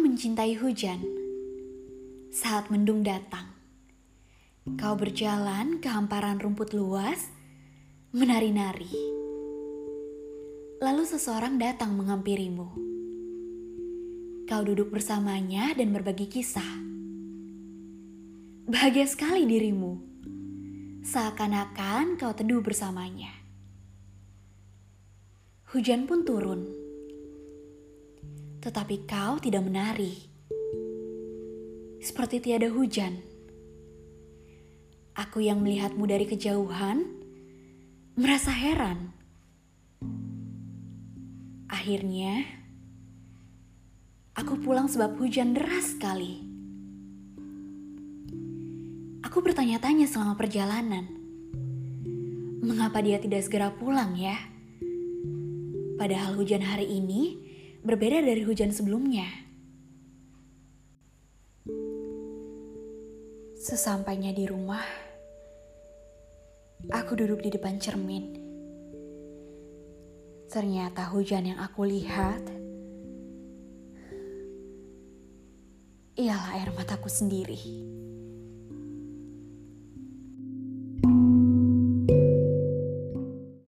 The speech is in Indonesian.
mencintai hujan. Saat mendung datang, kau berjalan ke hamparan rumput luas, menari-nari. Lalu seseorang datang menghampirimu. Kau duduk bersamanya dan berbagi kisah. Bahagia sekali dirimu, seakan-akan kau teduh bersamanya. Hujan pun turun tetapi kau tidak menari. Seperti tiada hujan. Aku yang melihatmu dari kejauhan merasa heran. Akhirnya, aku pulang sebab hujan deras sekali. Aku bertanya-tanya selama perjalanan, mengapa dia tidak segera pulang ya? Padahal hujan hari ini berbeda dari hujan sebelumnya. Sesampainya di rumah, aku duduk di depan cermin. Ternyata hujan yang aku lihat ialah air mataku sendiri.